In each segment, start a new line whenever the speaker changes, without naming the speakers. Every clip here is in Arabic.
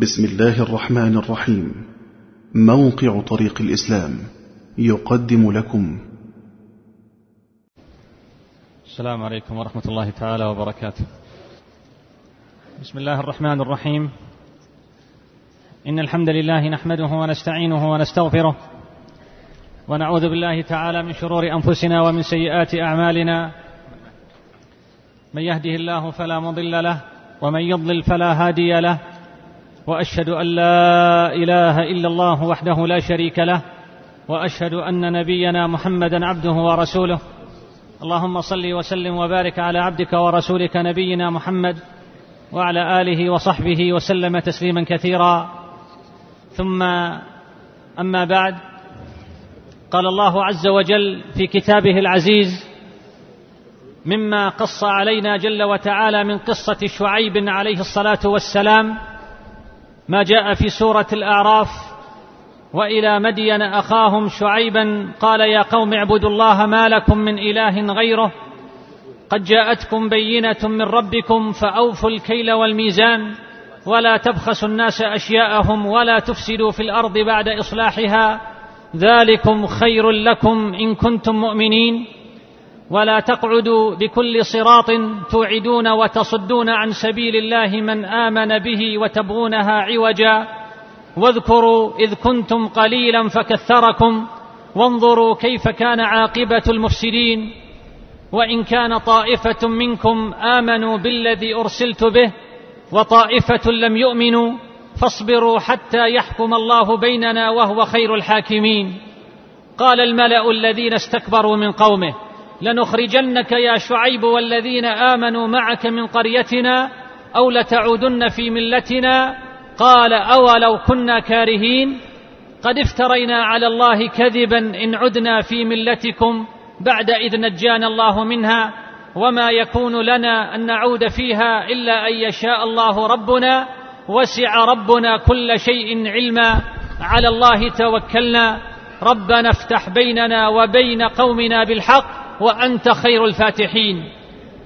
بسم الله الرحمن الرحيم موقع طريق الإسلام يقدم لكم
السلام عليكم ورحمة الله تعالى وبركاته. بسم الله الرحمن الرحيم. إن الحمد لله نحمده ونستعينه ونستغفره ونعوذ بالله تعالى من شرور أنفسنا ومن سيئات أعمالنا. من يهده الله فلا مضل له ومن يضلل فلا هادي له. وأشهد أن لا إله إلا الله وحده لا شريك له وأشهد أن نبينا محمدا عبده ورسوله. اللهم صل وسلم وبارك على عبدك ورسولك نبينا محمد وعلى آله وصحبه وسلم تسليما كثيرا. ثم أما بعد قال الله عز وجل في كتابه العزيز مما قص علينا جل وتعالى من قصة شعيب عليه الصلاة والسلام ما جاء في سورة الأعراف وإلى مدين أخاهم شعيبا قال يا قوم اعبدوا الله ما لكم من إله غيره قد جاءتكم بينة من ربكم فأوفوا الكيل والميزان ولا تبخسوا الناس أشياءهم ولا تفسدوا في الأرض بعد إصلاحها ذلكم خير لكم إن كنتم مؤمنين ولا تقعدوا بكل صراط توعدون وتصدون عن سبيل الله من آمن به وتبغونها عوجا. واذكروا إذ كنتم قليلا فكثركم وانظروا كيف كان عاقبة المفسدين. وإن كان طائفة منكم آمنوا بالذي أرسلت به وطائفة لم يؤمنوا فاصبروا حتى يحكم الله بيننا وهو خير الحاكمين. قال الملأ الذين استكبروا من قومه لنخرجنك يا شعيب والذين آمنوا معك من قريتنا أو لتعودن في ملتنا. قال أولو كنا كارهين؟ قد افترينا على الله كذبا إن عدنا في ملتكم بعد إذ نجانا الله منها. وما يكون لنا أن نعود فيها إلا أن يشاء الله ربنا. وسع ربنا كل شيء علما. على الله توكلنا. ربنا افتح بيننا وبين قومنا بالحق. وأنت خير الفاتحين.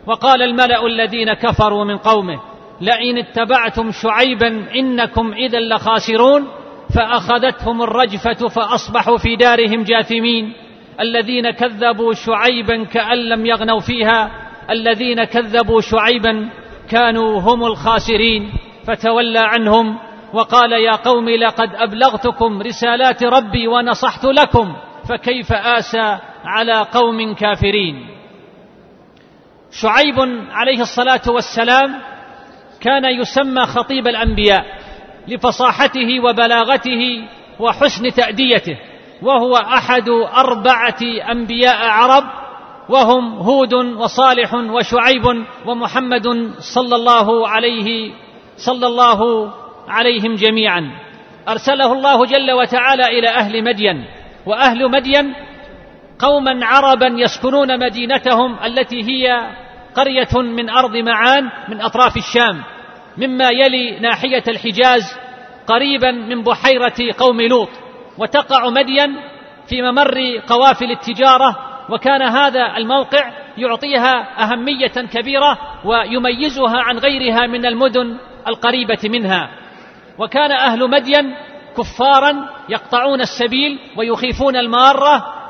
وقال الملأ الذين كفروا من قومه لئن اتبعتم شعيبا إنكم إذا لخاسرون فأخذتهم الرجفة فأصبحوا في دارهم جاثمين. الذين كذبوا شعيبا كأن لم يغنوا فيها الذين كذبوا شعيبا كانوا هم الخاسرين. فتولى عنهم وقال يا قوم لقد أبلغتكم رسالات ربي ونصحت لكم فكيف آسى على قوم كافرين. شعيب عليه الصلاة والسلام كان يسمى خطيب الأنبياء لفصاحته وبلاغته وحسن تأديته وهو أحد أربعة أنبياء عرب وهم هود وصالح وشعيب ومحمد صلى الله عليه صلى الله عليهم جميعا. أرسله الله جل وتعالى إلى أهل مدين وأهل مدين قوما عربا يسكنون مدينتهم التي هي قرية من أرض معان من أطراف الشام مما يلي ناحية الحجاز قريبا من بحيرة قوم لوط وتقع مدين في ممر قوافل التجارة وكان هذا الموقع يعطيها أهمية كبيرة ويميزها عن غيرها من المدن القريبة منها. وكان أهل مدين كفارا يقطعون السبيل ويخيفون المارة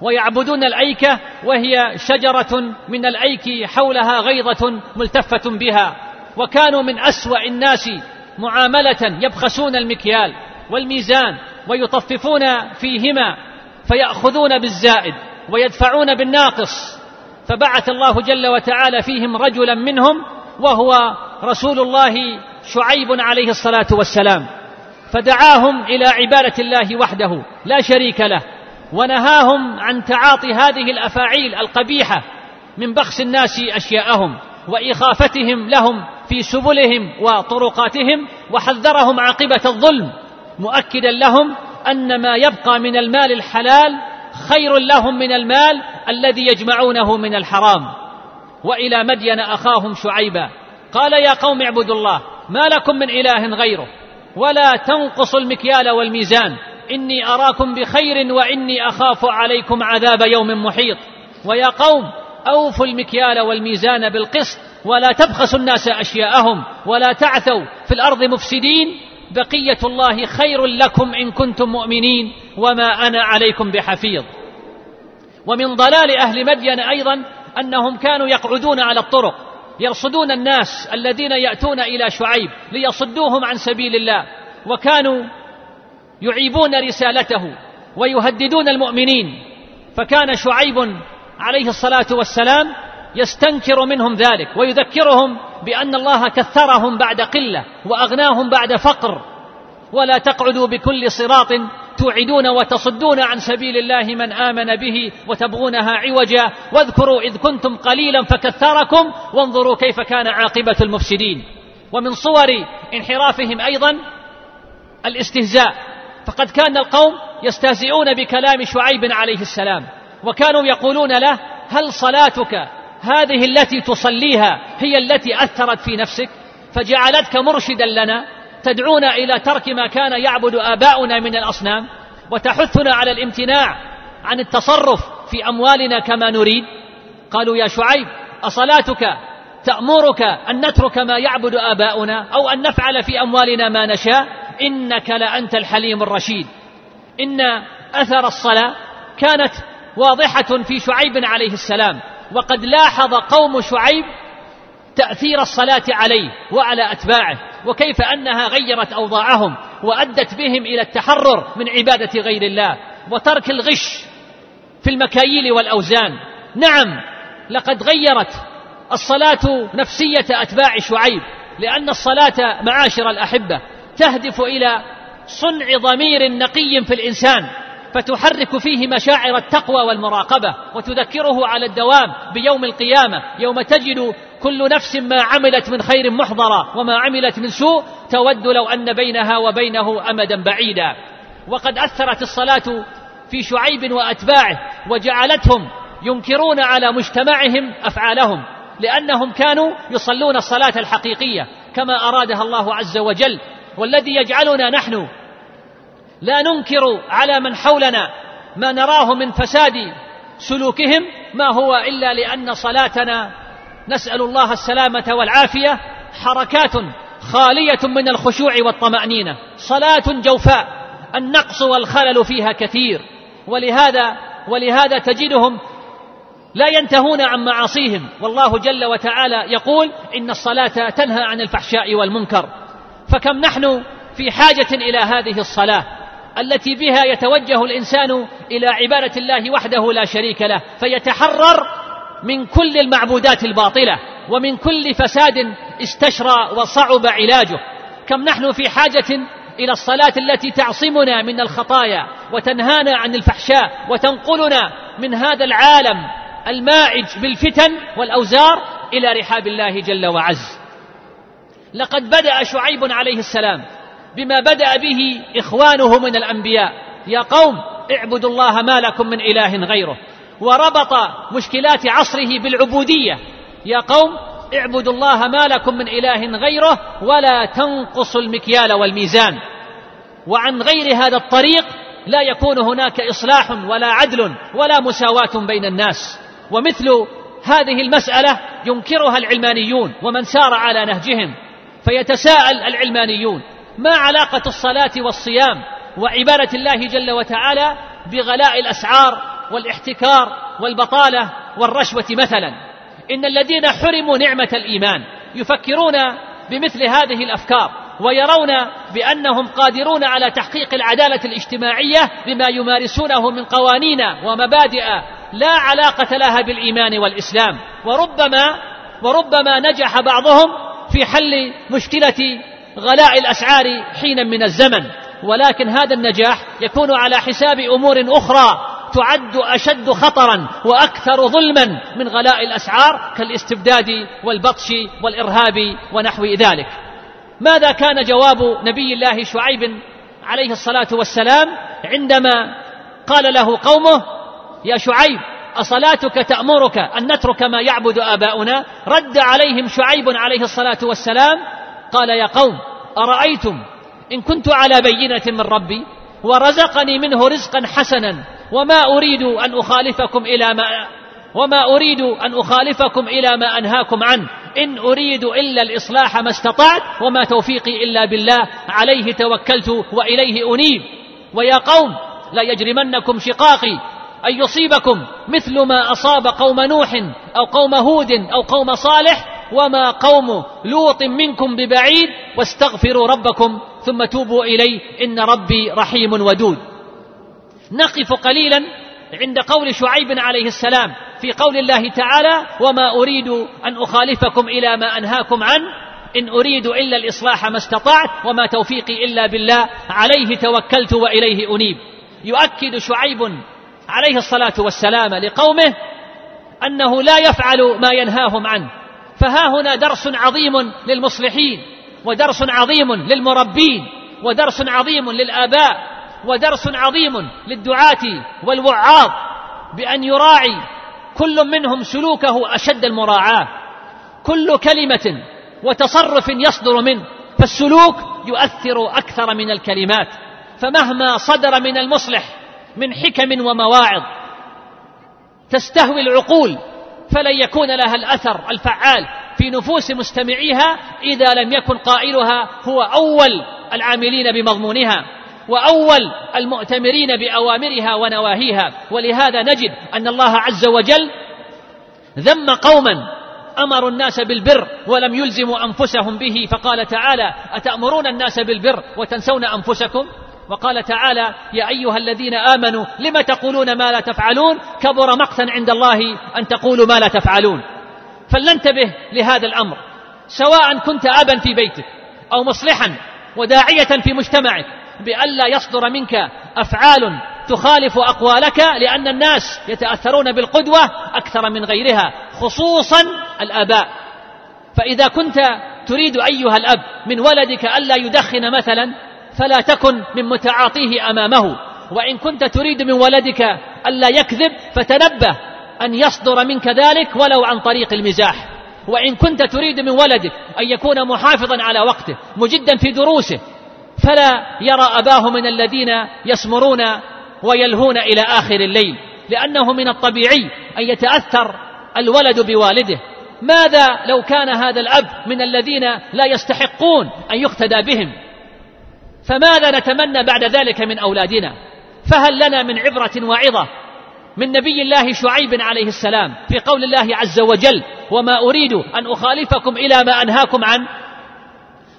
ويعبدون الايكه وهي شجرة من الأيك حولها غيضه ملتفة بها. وكانوا من أسوأ الناس معاملة يبخسون المكيال والميزان ويطففون فيهما فيأخذون بالزائد ويدفعون بالناقص. فبعث الله جل وتعالى فيهم رجلا منهم وهو رسول الله شعيب عليه الصلاة والسلام. فدعاهم إلى عبادة الله وحده لا شريك له. ونهاهم عن تعاطي هذه الأفاعيل القبيحة من بخس الناس أشياءهم وإخافتهم لهم في سبلهم وطرقاتهم وحذرهم عاقبة الظلم مؤكدا لهم أن ما يبقى من المال الحلال خير لهم من المال الذي يجمعونه من الحرام. وإلى مدين أخاهم شعيبا قال يا قوم اعبدوا الله ما لكم من إله غيره ولا تنقصوا المكيال والميزان إني أراكم بخير وإني أخاف عليكم عذاب يوم محيط. ويا قوم أوفوا المكيال والميزان بالقسط ولا تبخسوا الناس أشياءهم ولا تعثوا في الأرض مفسدين. بقية الله خير لكم إن كنتم مؤمنين وما أنا عليكم بحفيظ. ومن ضلال أهل مدين أيضا أنهم كانوا يقعدون على الطرق يرصدون الناس الذين يأتون إلى شعيب ليصدوهم عن سبيل الله. وكانوا يعيبون رسالته ويهددون المؤمنين. فكان شعيب عليه الصلاة والسلام يستنكر منهم ذلك ويذكرهم بأن الله كثرهم بعد قلة وأغناهم بعد فقر. ولا تقعدوا بكل صراط توعدون وتصدون عن سبيل الله من آمن به وتبغونها عوجا. واذكروا إذ كنتم قليلا فكثركم وانظروا كيف كان عاقبة المفسدين. ومن صور انحرافهم أيضا الاستهزاء. فقد كان القوم يستهزئون بكلام شعيب عليه السلام وكانوا يقولون له هل صلاتك هذه التي تصليها هي التي أثرت في نفسك؟ فجعلتك مرشدا لنا تدعونا إلى ترك ما كان يعبد آباؤنا من الأصنام وتحثنا على الامتناع عن التصرف في أموالنا كما نريد. قالوا يا شعيب أصلاتك تأمرك أن نترك ما يعبد آباؤنا أو أن نفعل في أموالنا ما نشاء؟ إنك لأنت الحليم الرشيد. إن أثر الصلاة كانت واضحة في شعيب عليه السلام وقد لاحظ قوم شعيب تأثير الصلاة عليه وعلى أتباعه وكيف أنها غيرت أوضاعهم وأدت بهم إلى التحرر من عبادة غير الله وترك الغش في المكاييل والأوزان. نعم لقد غيرت الصلاة نفسية أتباع شعيب لأن الصلاة معاشر الأحبة. تهدف إلى صنع ضمير نقي في الإنسان فتحرك فيه مشاعر التقوى والمراقبة وتذكره على الدوام بيوم القيامة يوم تجد كل نفس ما عملت من خير محضرا وما عملت من سوء تود لو أن بينها وبينه أمدا بعيدا. وقد أثرت الصلاة في شعيب وأتباعه وجعلتهم ينكرون على مجتمعهم أفعالهم لأنهم كانوا يصلون الصلاة الحقيقية كما أرادها الله عز وجل والذي يجعلنا نحن لا ننكر على من حولنا ما نراه من فساد سلوكهم ما هو إلا لأن صلاتنا نسأل الله السلامة والعافية حركات خالية من الخشوع والطمأنينة. صلاة جوفاء النقص والخلل فيها كثير. ولهذا ولهذا تجدهم لا ينتهون عن معاصيهم. والله جل وتعالى يقول إن الصلاة تنهى عن الفحشاء والمنكر. فكم نحن في حاجة إلى هذه الصلاة التي بها يتوجه الإنسان إلى عبادة الله وحده لا شريك له فيتحرر من كل المعبودات الباطلة ومن كل فساد استشرى وصعب علاجه. كم نحن في حاجة إلى الصلاة التي تعصمنا من الخطايا وتنهانا عن الفحشاء وتنقلنا من هذا العالم المائج بالفتن والأوزار إلى رحاب الله جل وعز. لقد بدأ شعيب عليه السلام بما بدأ به إخوانه من الأنبياء. يا قوم اعبدوا الله ما لكم من إله غيره. وربط مشكلات عصره بالعبودية. يا قوم اعبدوا الله ما لكم من إله غيره ولا تنقصوا المكيال والميزان. وعن غير هذا الطريق لا يكون هناك إصلاح ولا عدل ولا مساواة بين الناس. ومثل هذه المسألة ينكرها العلمانيون ومن سار على نهجهم. فيتساءل العلمانيون ما علاقة الصلاة والصيام وعبادة الله جل وتعالى بغلاء الأسعار والاحتكار والبطالة والرشوة مثلا؟ إن الذين حرموا نعمة الإيمان يفكرون بمثل هذه الأفكار ويرون بأنهم قادرون على تحقيق العدالة الاجتماعية بما يمارسونه من قوانين ومبادئ لا علاقة لها بالإيمان والإسلام. وربما وربما نجح بعضهم في حل مشكلة غلاء الأسعار حينا من الزمن. ولكن هذا النجاح يكون على حساب أمور أخرى تعد أشد خطرا وأكثر ظلما من غلاء الأسعار كالاستبداد والبطش والإرهاب ونحو ذلك. ماذا كان جواب نبي الله شعيب عليه الصلاة والسلام عندما قال له قومه يا شعيب أصلاتك تأمرك أن نترك ما يعبد آباؤنا. رد عليهم شعيب عليه الصلاة والسلام قال يا قوم أرأيتم إن كنت على بينة من ربي ورزقني منه رزقا حسنا وما أريد أن أخالفكم إلى ما وما أريد أن أخالفكم إلى ما أنهاكم عنه. إن أريد إلا الإصلاح ما استطعت وما توفيقي إلا بالله. عليه توكلت وإليه أنيب. ويا قوم لا يجرمنكم شقاقي. أن يصيبكم مثل ما أصاب قوم نوح أو قوم هود أو قوم صالح وما قوم لوط منكم ببعيد واستغفروا ربكم ثم توبوا إليه إن ربي رحيم ودود. نقف قليلا عند قول شعيب عليه السلام في قول الله تعالى وما أريد أن أخالفكم إلى ما أنهاكم عنه إن أريد إلا الإصلاح ما استطعت وما توفيقي إلا بالله عليه توكلت وإليه أنيب. يؤكد شعيب عليه الصلاة والسلام لقومه أنه لا يفعل ما ينهاهم عنه. فها هنا درس عظيم للمصلحين ودرس عظيم للمربين ودرس عظيم للآباء ودرس عظيم للدعاة والوعاظ بأن يراعي كل منهم سلوكه أشد المراعاة. كل كلمة وتصرف يصدر منه فالسلوك يؤثر أكثر من الكلمات. فمهما صدر من المصلح من حكم ومواعظ. تستهوي العقول فلن يكون لها الأثر الفعال في نفوس مستمعيها إذا لم يكن قائلها هو أول العاملين بمضمونها وأول المؤتمرين بأوامرها ونواهيها. ولهذا نجد أن الله عز وجل ذم قوما أمروا الناس بالبر ولم يلزموا أنفسهم به فقال تعالى أتأمرون الناس بالبر وتنسون أنفسكم؟ وقال تعالى يا أيها الذين آمنوا لم تقولون ما لا تفعلون؟ كبر مقتا عند الله أن تقولوا ما لا تفعلون. فلننتبه لهذا الأمر. سواء كنت أبا في بيتك أو مصلحا وداعية في مجتمعك بألا يصدر منك أفعال تخالف أقوالك لأن الناس يتأثرون بالقدوة أكثر من غيرها خصوصا الآباء. فإذا كنت تريد أيها الأب من ولدك ألا يدخن مثلا فلا تكن من متعاطيه أمامه. وإن كنت تريد من ولدك ألا يكذب فتنبه أن يصدر منك ذلك ولو عن طريق المزاح. وإن كنت تريد من ولدك أن يكون محافظا على وقته مجدا في دروسه فلا يرى أباه من الذين يسمرون ويلهون إلى آخر الليل. لأنه من الطبيعي أن يتأثر الولد بوالده. ماذا لو كان هذا الأب من الذين لا يستحقون أن يقتدى بهم؟ فماذا نتمنى بعد ذلك من أولادنا؟ فهل لنا من عبرة واعظة من نبي الله شعيب عليه السلام في قول الله عز وجل وما أريد أن أخالفكم إلى ما أنهاكم عنه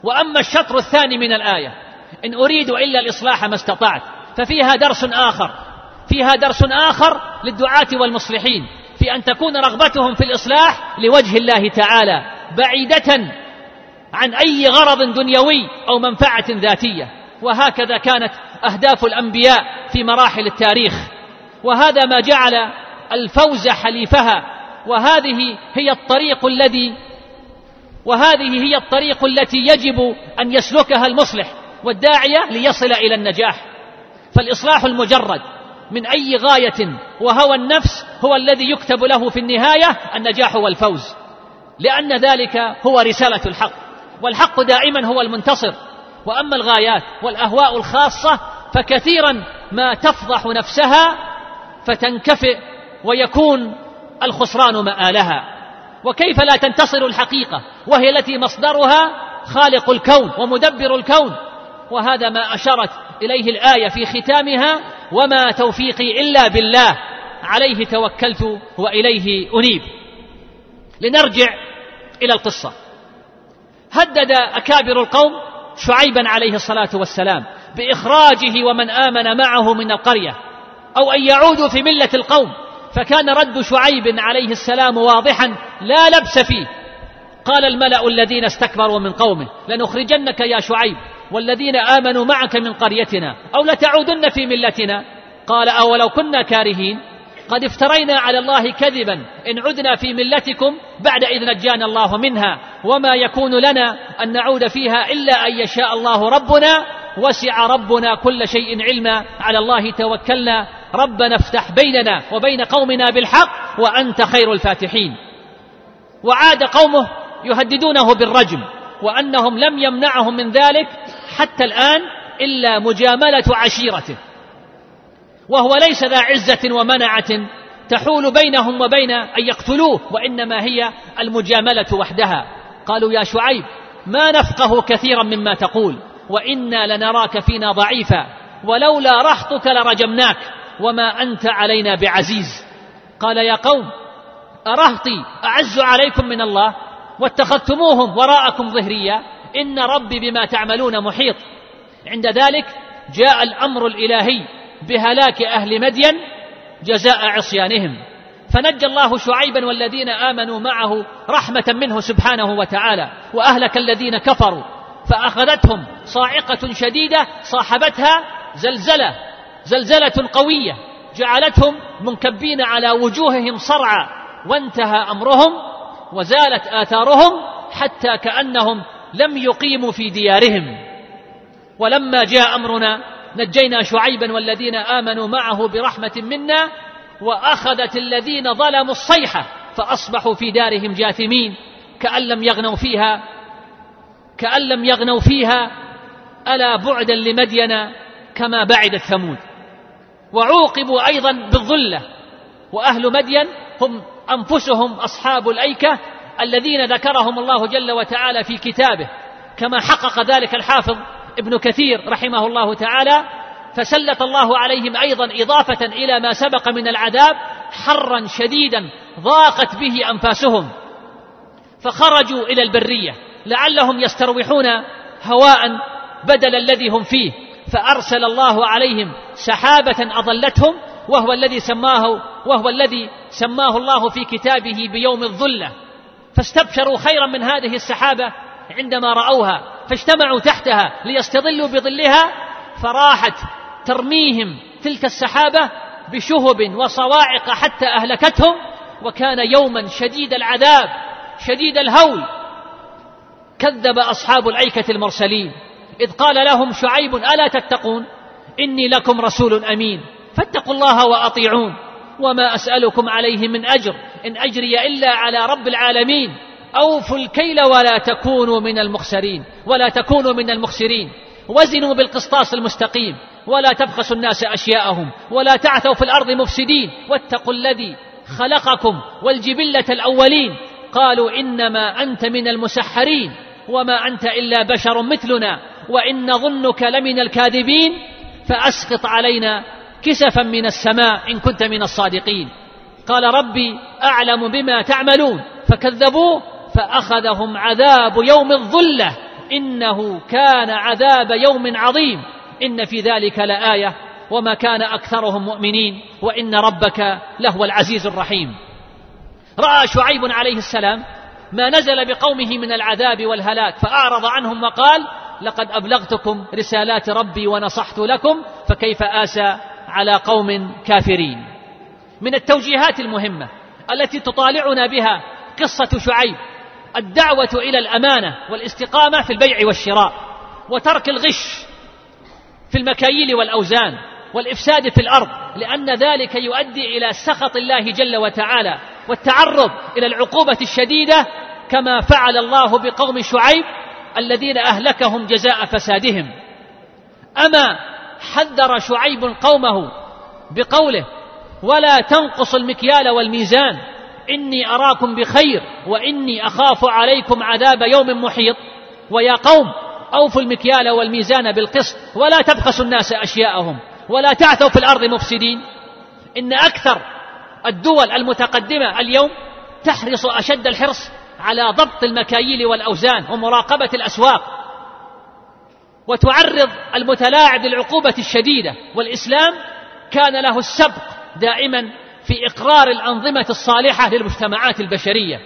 وأما الشطر الثاني من الآية إن أريد إلا الإصلاح ما استطعت ففيها درس آخر فيها درس آخر للدعاة والمصلحين في أن تكون رغبتهم في الإصلاح لوجه الله تعالى بعيدة عن أي غرض دنيوي أو منفعة ذاتية. وهكذا كانت أهداف الأنبياء في مراحل التاريخ. وهذا ما جعل الفوز حليفها. وهذه هي الطريق الذي وهذه هي الطريق التي يجب أن يسلكها المصلح والداعية ليصل إلى النجاح. فالإصلاح المجرد من أي غاية وهوى النفس هو الذي يكتب له في النهاية النجاح والفوز. لأن ذلك هو رسالة الحق. والحق دائما هو المنتصر. وأما الغايات والأهواء الخاصة فكثيرا ما تفضح نفسها فتنكفئ ويكون الخسران مآلها. وكيف لا تنتصر الحقيقة؟ وهي التي مصدرها خالق الكون ومدبر الكون. وهذا ما أشرت إليه الآية في ختامها وما توفيقي إلا بالله. عليه توكلت وإليه أنيب. لنرجع إلى القصة. هدد أكابر القوم شعيبا عليه الصلاة والسلام بإخراجه ومن آمن معه من القرية أو أن يعودوا في ملة القوم فكان رد شعيب عليه السلام واضحا لا لبس فيه. قال الملأ الذين استكبروا من قومه لنخرجنك يا شعيب والذين آمنوا معك من قريتنا أو لتعودن في ملتنا. قال أولو كنا كارهين؟ قد افترينا على الله كذبا. إن عدنا في ملتكم بعد إذ نجانا الله منها. وما يكون لنا أن نعود فيها إلا أن يشاء الله ربنا. وسع ربنا كل شيء علما. على الله توكلنا. ربنا افتح بيننا وبين قومنا بالحق وأنت خير الفاتحين. وعاد قومه يهددونه بالرجم. وأنهم لم يمنعهم من ذلك حتى الآن إلا مجاملة عشيرته. وهو ليس ذا عزة ومنعة تحول بينهم وبين أن يقتلوه وإنما هي المجاملة وحدها. قالوا يا شعيب ما نفقه كثيرا مما تقول وإنا لنراك فينا ضعيفا ولولا رهطك لرجمناك وما أنت علينا بعزيز. قال يا قوم أرهطي أعز عليكم من الله واتخذتموهم وراءكم ظهريا إن ربي بما تعملون محيط. عند ذلك جاء الأمر الإلهي بهلاك أهل مدين جزاء عصيانهم. فنجى الله شعيبا والذين آمنوا معه رحمة منه سبحانه وتعالى وأهلك الذين كفروا فأخذتهم صاعقة شديدة صاحبتها زلزلة زلزلة قوية جعلتهم منكبين على وجوههم صرعى وانتهى أمرهم وزالت آثارهم حتى كأنهم لم يقيموا في ديارهم. ولما جاء أمرنا نجينا شعيبا والذين آمنوا معه برحمة منا وأخذت الذين ظلموا الصيحة فأصبحوا في دارهم جاثمين. كأن لم يغنوا فيها كأن لم يغنوا فيها ألا بعدا لمدين كما بعدت ثمود. وعوقبوا أيضا بالظلة وأهل مدين هم أنفسهم أصحاب الأيكة الذين ذكرهم الله جل وتعالى في كتابه كما حقق ذلك الحافظ ابن كثير رحمه الله تعالى فسلط الله عليهم أيضا إضافة إلى ما سبق من العذاب حرا شديدا ضاقت به أنفاسهم فخرجوا إلى البرية لعلهم يستروحون هواء بدل الذي هم فيه فأرسل الله عليهم سحابة اظلتهم وهو الذي سماه وهو الذي سماه الله في كتابه بيوم الظلة فاستبشروا خيرا من هذه السحابة عندما رأوها فاجتمعوا تحتها ليستظلوا بظلها فراحت ترميهم تلك السحابة بشهب وصواعق حتى أهلكتهم وكان يوما شديد العذاب شديد الهول. كذب أصحاب الأيكة المرسلين إذ قال لهم شعيب ألا تتقون؟ إني لكم رسول أمين فاتقوا الله وأطيعون وما أسألكم عليه من أجر إن أجري إلا على رب العالمين. أوفوا الكيل ولا تكونوا من المخسرين ولا تكونوا من المخسرين. وزنوا بالقسطاس المستقيم ولا تبخسوا الناس أشياءهم ولا تعثوا في الأرض مفسدين. واتقوا الذي خلقكم والجبلة الأولين. قالوا إنما أنت من المسحرين وما أنت إلا بشر مثلنا وإن نظنك لمن الكاذبين. فأسقط علينا كسفا من السماء إن كنت من الصادقين. قال ربي أعلم بما تعملون. فكذبوه فأخذهم عذاب يوم الظلة. إنه كان عذاب يوم عظيم. إن في ذلك لآية. وما كان أكثرهم مؤمنين. وإن ربك لهو العزيز الرحيم. رأى شعيب عليه السلام ما نزل بقومه من العذاب والهلاك فأعرض عنهم وقال لقد أبلغتكم رسالات ربي ونصحت لكم فكيف آسى على قوم كافرين؟ من التوجيهات المهمة التي تطالعنا بها قصة شعيب. الدعوة إلى الأمانة والاستقامة في البيع والشراء وترك الغش في المكاييل والأوزان والإفساد في الأرض لأن ذلك يؤدي إلى سخط الله جل وتعالى والتعرض إلى العقوبة الشديدة كما فعل الله بقوم شعيب الذين أهلكهم جزاء فسادهم. أما حذر شعيب قومه بقوله ولا تنقص المكيال والميزان اني أراكم بخير وإني أخاف عليكم عذاب يوم محيط. ويا قوم أوفوا المكيال والميزان بالقسط ولا تبخسوا الناس أشياءهم ولا تعثوا في الأرض مفسدين. إن أكثر الدول المتقدمة اليوم تحرص أشد الحرص على ضبط المكاييل والأوزان ومراقبة الأسواق وتعرض المتلاعب للعقوبة الشديدة. والإسلام كان له السبق دائما في إقرار الأنظمة الصالحة للمجتمعات البشرية.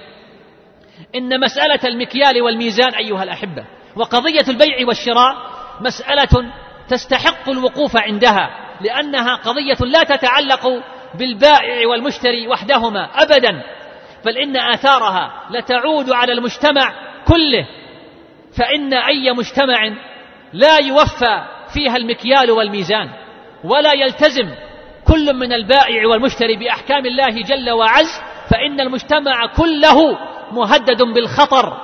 إن مسألة المكيال والميزان أيها الأحبة وقضية البيع والشراء مسألة تستحق الوقوف عندها لأنها قضية لا تتعلق بالبائع والمشتري وحدهما ابدا بل إن آثارها لتعود على المجتمع كله. فإن أي مجتمع لا يوفى فيها المكيال والميزان ولا يلتزم كل من البائع والمشتري بأحكام الله جل وعز فإن المجتمع كله مهدد بالخطر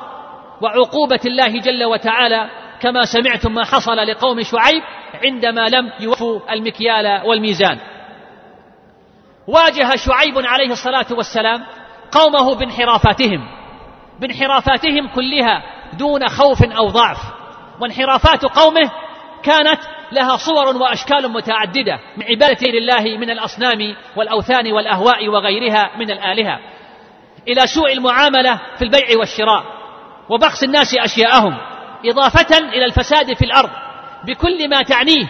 وعقوبة الله جل وتعالى كما سمعتم ما حصل لقوم شعيب عندما لم يوفوا المكيال والميزان. واجه شعيب عليه الصلاة والسلام قومه بانحرافاتهم بانحرافاتهم كلها دون خوف أو ضعف. وانحرافات قومه كانت لها صور وأشكال متعددة من عبادة لله من الأصنام والأوثان والأهواء وغيرها من الآلهة. إلى سوء المعاملة في البيع والشراء وبخس الناس أشياءهم إضافة إلى الفساد في الأرض. بكل ما تعنيه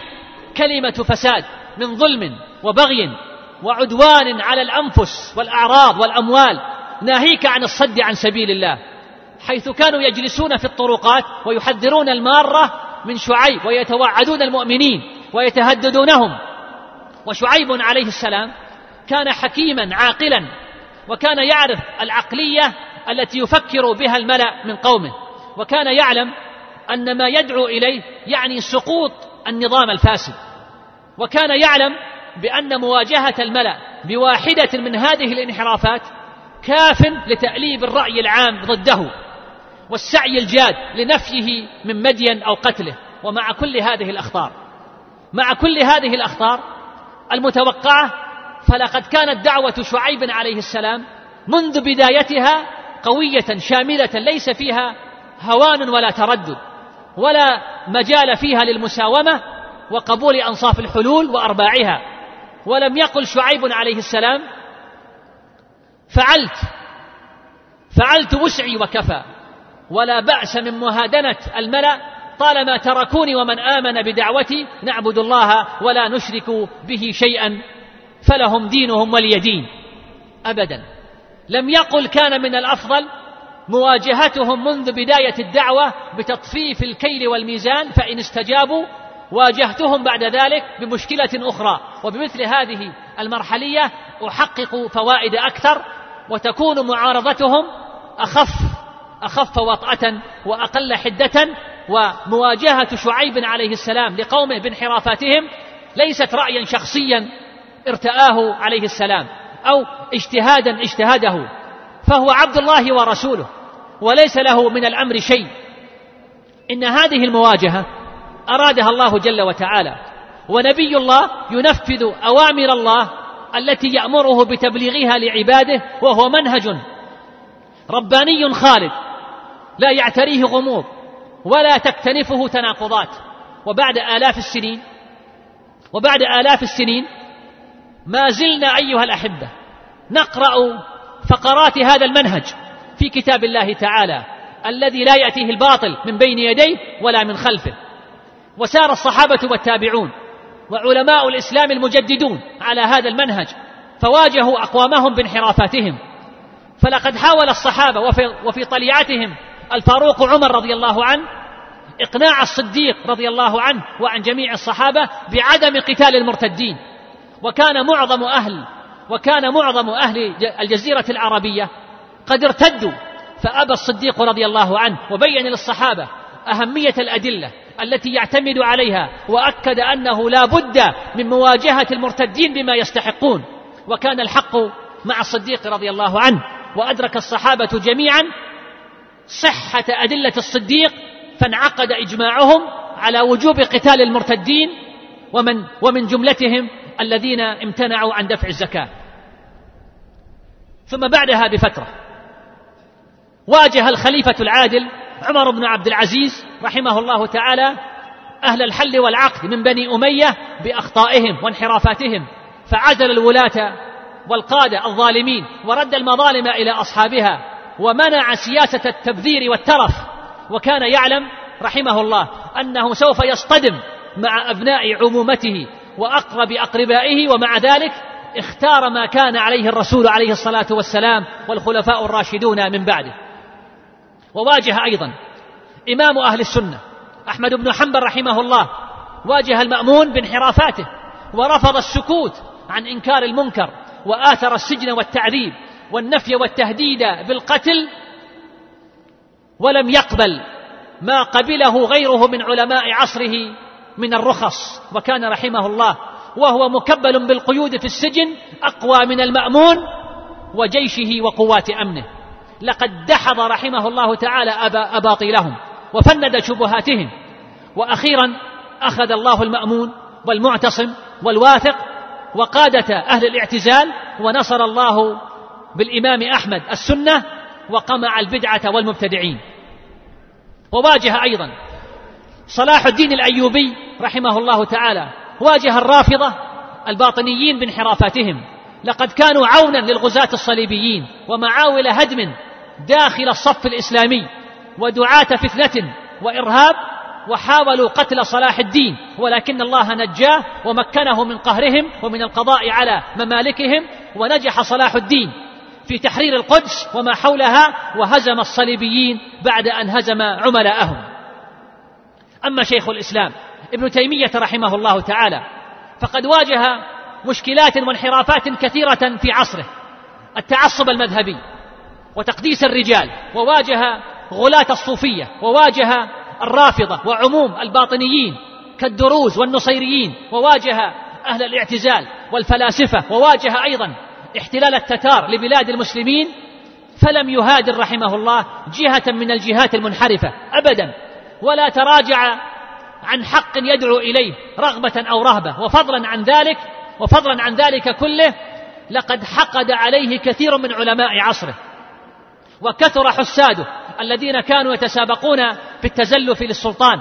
كلمة فساد من ظلم وبغي وعدوان على الأنفس والأعراض والأموال. ناهيك عن الصد عن سبيل الله حيث كانوا يجلسون في الطرقات ويحذرون المارة من شعيب ويتوعدون المؤمنين ويتهددونهم. وشعيب عليه السلام كان حكيما عاقلا وكان يعرف العقلية التي يفكر بها الملأ من قومه. وكان يعلم أن ما يدعو إليه يعني سقوط النظام الفاسد. وكان يعلم بأن مواجهة الملأ بواحدة من هذه الانحرافات كاف لتأليب الرأي العام ضده. والسعي الجاد لنفيه من مدين أو قتله. ومع كل هذه الأخطار مع كل هذه الأخطار المتوقعة فلقد كانت دعوة شعيب عليه السلام منذ بدايتها قوية شاملة ليس فيها هوان ولا تردد ولا مجال فيها للمساومة وقبول أنصاف الحلول وأرباعها. ولم يقل شعيب عليه السلام فعلت فعلت وسعي وكفى. ولا بأس من مهادنة الملأ طالما تركوني ومن آمن بدعوتي نعبد الله ولا نشرك به شيئا فلهم دينهم ولي دين. أبدا. لم يقل كان من الأفضل مواجهتهم منذ بداية الدعوة بتطفيف الكيل والميزان فإن استجابوا واجهتهم بعد ذلك بمشكلة أخرى. وبمثل هذه المرحلية أحقق فوائد أكثر وتكون معارضتهم أخف أخف وطأة وأقل حدة ومواجهة شعيب عليه السلام لقومه بانحرافاتهم ليست رأيا شخصيا ارتآه عليه السلام أو اجتهادا اجتهده فهو عبد الله ورسوله وليس له من الأمر شيء. إن هذه المواجهة أرادها الله جل وتعالى ونبي الله ينفذ أوامر الله التي يأمره بتبليغها لعباده وهو منهج رباني خالد. لا يعتريه غموض ولا تكتنفه تناقضات. وبعد آلاف السنين وبعد آلاف السنين ما زلنا أيها الأحبة نقرأ فقرات هذا المنهج في كتاب الله تعالى الذي لا يأتيه الباطل من بين يديه ولا من خلفه. وسار الصحابة والتابعون وعلماء الإسلام المجددون على هذا المنهج فواجهوا أقوامهم بانحرافاتهم. فلقد حاول الصحابة وفي, وفي طليعتهم الفاروق عمر رضي الله عنه إقناع الصديق رضي الله عنه وعن جميع الصحابة بعدم قتال المرتدين. وكان معظم أهل وكان معظم أهل الجزيرة العربية قد ارتدوا فأبى الصديق رضي الله عنه وبين للصحابة أهمية الأدلة التي يعتمد عليها وأكد أنه لا بد من مواجهة المرتدين بما يستحقون. وكان الحق مع الصديق رضي الله عنه وأدرك الصحابة جميعا صحة أدلة الصديق فانعقد إجماعهم على وجوب قتال المرتدين ومن ومن جملتهم الذين امتنعوا عن دفع الزكاة. ثم بعدها بفترة واجه الخليفة العادل عمر بن عبد العزيز رحمه الله تعالى أهل الحل والعقد من بني أمية بأخطائهم وانحرافاتهم فعزل الولاة والقادة الظالمين ورد المظالم إلى أصحابها ومنع سياسة التبذير والترف. وكان يعلم رحمه الله أنه سوف يصطدم مع أبناء عمومته وأقرب أقربائه ومع ذلك اختار ما كان عليه الرسول عليه الصلاة والسلام والخلفاء الراشدون من بعده. وواجه أيضا إمام أهل السنة أحمد بن حنبل رحمه الله واجه المأمون بانحرافاته ورفض السكوت عن إنكار المنكر وآثر السجن والتعذيب والنفي والتهديد بالقتل ولم يقبل ما قبله غيره من علماء عصره من الرخص. وكان رحمه الله وهو مكبل بالقيود في السجن أقوى من المأمون وجيشه وقوات أمنه. لقد دحض رحمه الله تعالى أبا أباطيلهم وفند شبهاتهم. وأخيرا أخذ الله المأمون والمعتصم والواثق وقادة أهل الاعتزال ونصر الله بالإمام أحمد السنة وقمع البدعة والمبتدعين. وواجه أيضا صلاح الدين الأيوبي رحمه الله تعالى واجه الرافضة الباطنيين بانحرافاتهم. لقد كانوا عونا للغزاة الصليبيين ومعاول هدم داخل الصف الإسلامي ودعاة فتنة وإرهاب وحاولوا قتل صلاح الدين ولكن الله نجاه ومكنه من قهرهم ومن القضاء على ممالكهم ونجح صلاح الدين. في تحرير القدس وما حولها وهزم الصليبيين بعد أن هزم عملاءهم. أما شيخ الإسلام ابن تيمية رحمه الله تعالى فقد واجه مشكلات وانحرافات كثيرة في عصره التعصب المذهبي وتقديس الرجال وواجه غلاة الصوفية وواجه الرافضة وعموم الباطنيين كالدروز والنصيريين وواجه أهل الاعتزال والفلاسفة وواجه أيضا احتلال التتار لبلاد المسلمين فلم يهادر رحمه الله جهة من الجهات المنحرفة أبدا ولا تراجع عن حق يدعو إليه رغبة أو رهبة. وفضلا عن ذلك وفضلا عن ذلك كله لقد حقد عليه كثير من علماء عصره وكثر حساده الذين كانوا يتسابقون في التزلف للسلطان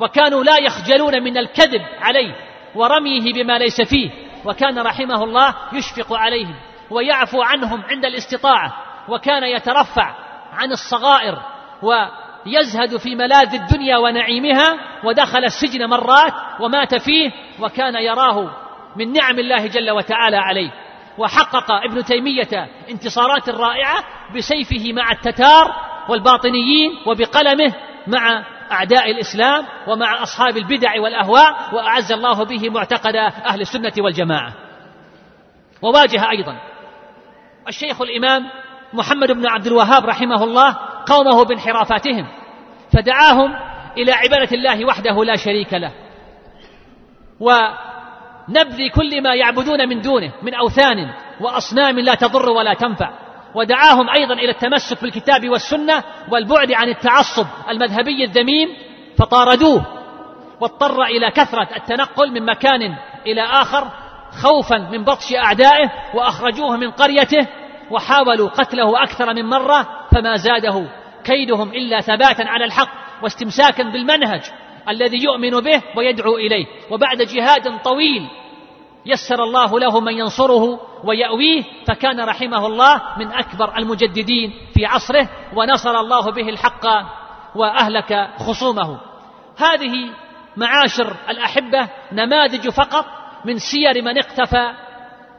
وكانوا لا يخجلون من الكذب عليه ورميه بما ليس فيه. وكان رحمه الله يشفق عليهم ويعفو عنهم عند الاستطاعة وكان يترفع عن الصغائر ويزهد في ملاذ الدنيا ونعيمها ودخل السجن مرات ومات فيه وكان يراه من نعم الله جل وتعالى عليه. وحقق ابن تيمية انتصارات رائعة بسيفه مع التتار والباطنيين وبقلمه مع أعداء الإسلام ومع أصحاب البدع والأهواء وأعز الله به معتقد أهل السنة والجماعة. وواجه أيضا الشيخ الإمام محمد بن عبد الوهاب رحمه الله قومه بانحرافاتهم فدعاهم إلى عبادة الله وحده لا شريك له. ونبذ كل ما يعبدون من دونه من أوثان وأصنام لا تضر ولا تنفع. ودعاهم أيضا إلى التمسك بالكتاب والسنة والبعد عن التعصب المذهبي الذميم فطاردوه واضطر إلى كثرة التنقل من مكان إلى آخر خوفا من بطش أعدائه وأخرجوه من قريته وحاولوا قتله أكثر من مرة فما زاده كيدهم إلا ثباتا على الحق واستمساكا بالمنهج الذي يؤمن به ويدعو إليه. وبعد جهاد طويل يسر الله له من ينصره ويأويه فكان رحمه الله من أكبر المجددين في عصره ونصر الله به الحق وأهلك خصومه. هذه معاشر الأحبة نماذج فقط من سير من اقتفى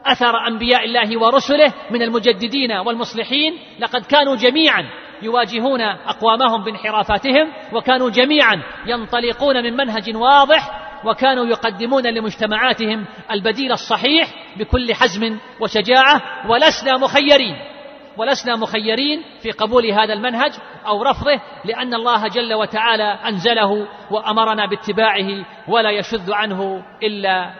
أثر أنبياء الله ورسله من المجددين والمصلحين. لقد كانوا جميعا يواجهون أقوامهم بانحرافاتهم وكانوا جميعا ينطلقون من منهج واضح وكانوا يقدمون لمجتمعاتهم البديل الصحيح بكل حزم وشجاعة ولسنا مخيرين ولسنا مخيرين في قبول هذا المنهج أو رفضه لأن الله جل وتعالى أنزله وأمرنا باتباعه ولا يشذ عنه إلا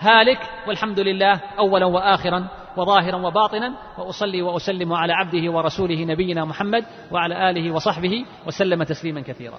هالك. والحمد لله أولا وآخرا وظاهرا وباطنا وأصلي وأسلم على عبده ورسوله نبينا محمد وعلى آله وصحبه وسلم تسليما كثيرا.